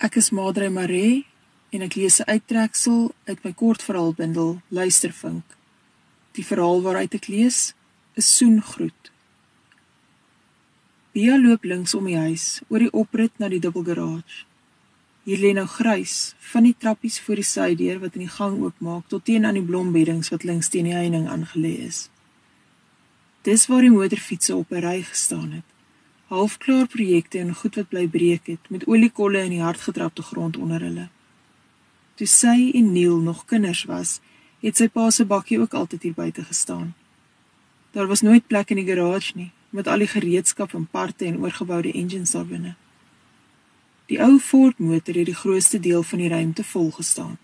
Ek is Madre Maree en ek lees 'n uittreksel uit my kortverhaalbundel Luistervink. Die verhaal waaruit ek lees is Soengroet. Bia loop links om die huis oor die oprit na die dubbelgarage. Hier lê nou grys van die trappies voor die sydeur wat in die gang oopmaak tot teen aan die blombeddings wat links teen die heining aangelê is. Dis waar die motorfietsse op 'n ry gestaan het halfklaar projekte en goed wat bly breek het met oliekolle in die hardgetrapte grond onder hulle. Toe sy en Neil nog kinders was, het sy pa se bakkie ook altyd hier buite gestaan. Daar was nooit plek in die garage nie, met al die gereedskap en parte en oorgeboude engines daar binne. Die ou Ford motor het die grootste deel van die ruimte vol gestaan.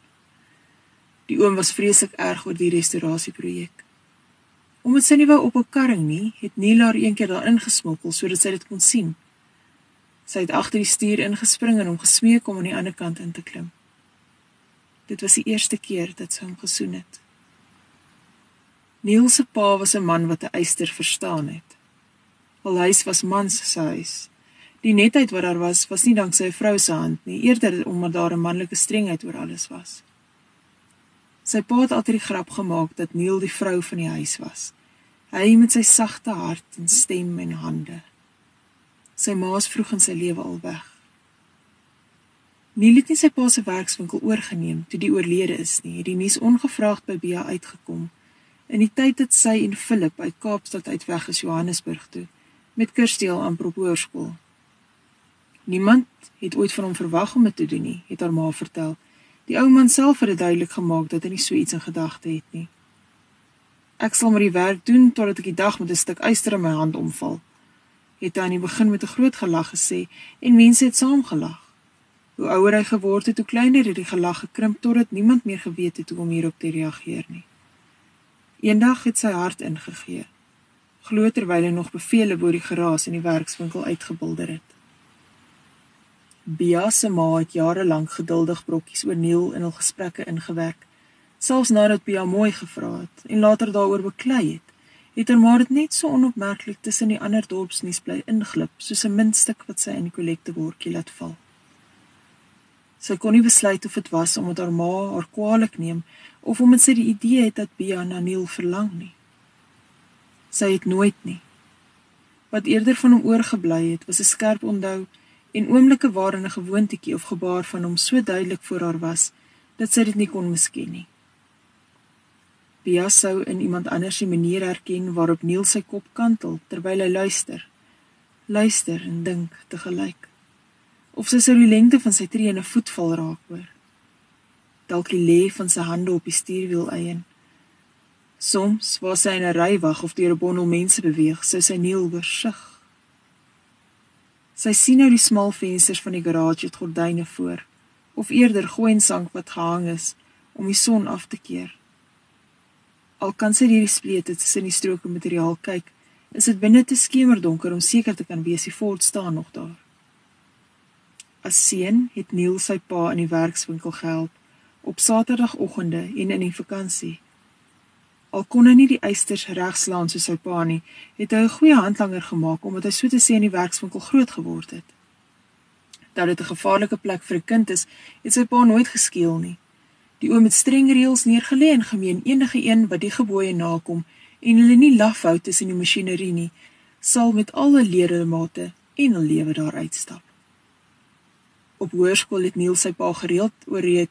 Die oom was vreeslik erg oor die restaurasieprojek. Omdat sy nie wou op 'n karring nie, het Nila haar eendag daarin gesmokkel sodat sy dit kon sien. Sy het agter die stuur ingespring en hom gesmeek om aan die ander kant in te klim. Dit was die eerste keer dat sy hom gesoen het. Neil se pa was 'n man wat 'n eyster verstaan het. Al huis was mans se huis. Die netheid wat daar was, was nie dank sy vrou se hand nie, eerder omdat daar 'n manlike strengheid oor alles was. Sy pa het altyd die grap gemaak dat Neil die vrou van die huis was. Hy met sy sagte hart en stem en hande. Sy ma's vroeg in sy lewe al weg. Nie net sy pa se werkswinkel oorgeneem toe die oorlede is nie, het die nuus ongevraagd by Bea uitgekom. In die tyd dat sy en Philip uit Kaapstad uit weg is Johannesburg toe met Kirsteel aan Propoorskool. Niemand het ooit van hom verwag om dit te doen nie, het haar ma vertel. Die ou man self het dit duidelik gemaak dat hy nie so iets in gedagte het nie. Ek sal maar die werk doen totdat ek die dag met 'n stuk yster in my hand omval. Het hy aan die begin met 'n groot gelag gesê en mense het saam gelag. Hoe ouer hy geword het, hoe kleiner het die gelag gekrimp totdat niemand meer geweet het hoe om hierop te reageer nie. Eendag het sy hart ingegee. Glo terwyl hy nog bevele bo die geraas in die werkswinkel uitgebulder het. Bia se ma het jare lank geduldig brokkies oor Neil in hul gesprekke ingewerk selfs nadat Pia mooi gevra het en later daaroor beklei het, het haar maar dit net so onopmerklik tussen die ander dorpsnuus bly inglip, soos 'n muntstuk wat sy in die kollektebordjie laat val. Sy kon nie besluit of dit was omdat haar ma haar kwaadlik neem of omdat sy die idee het dat Pia na Neil verlang nie. Sy het nooit nie. Wat eerder van hom oorgebly het, was 'n skerp onthou en oomblikke waarin 'n gewoontetjie of gebaar van hom so duidelik voor haar was dat sy dit nie kon misken nie. Pia sou in iemand anders se manier herken waarop Neil sy kop kantel terwyl hy luister. Luister en dink te gelyk. Of sy sou die lengte van sy tree in 'n voetval raak hoor. Dalk die lê van sy hande op die stuurwiel eien. Soms waar sy in 'n ry wag of deur 'n bondel mense beweeg, sou sy Neil oorsig. Sy sien nou die smal vensters van die garage het gordyne voor of eerder gooiensank wat gehang is om die son af te keer. Al kan sy hierdie splete tussen die stroke materiaal kyk, is dit binne te skemerdonker om seker te kan wees die fort staan nog daar. As seun het Neil sy pa in die werkswinkel gehelp op Saterdagoggende en in die vakansie. Al kon hy nie die eisters regslaan soos sy pa nie, het hy 'n goeie handlanger gemaak omdat hy so te sê in die werkswinkel groot geword het. Dat dit 'n gevaarlike plek vir 'n kind is, het sy pa nooit geskeel nie. Die oom het streng reëls neergelê en gemeen enige een wat die gebooie nakom en hulle nie laf hou tussen die masjinerie nie, sal met alle ledemate en hul lewe daar uitstap. Op hoërskool het Neil sy pa gereeld ooreed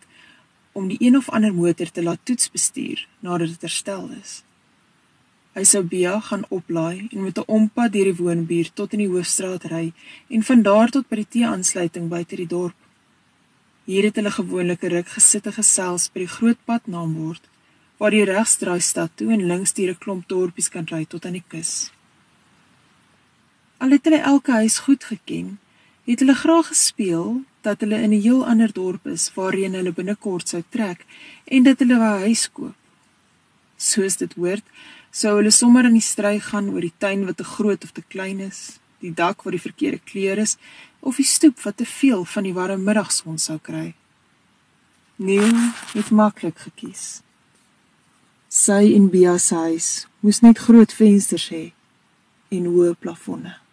om die een of ander motor te laat toets bestuur nadat dit herstel is. Hy sou Bia gaan oplaai en met 'n ompad deur die woonbuurt tot in die hoofstraat ry en van daar tot by die T-aansluiting buite die dorp. Hier het hulle gewoonlik 'n ruk gesitte gesels by die groot pad naamwoord waar die regsdraai stad toe en links deur 'n klomp dorpies kan ry tot aan die kus. Al het hulle elke huis goed geken, het hulle graag gespeel dat hulle in 'n heel ander dorp is waarheen hulle binnekort sou trek en dat hulle 'n huis koop. Soos dit hoort, sou hulle sommer in die stry gaan oor die tuin wat te groot of te klein is, die dak wat die verkeerde kleur is of die stoep wat te veel van die warme middagson sou kry. Neil het maklik gekies. Sy en Bia se huis moes net groot vensters hê en hoë plafonne.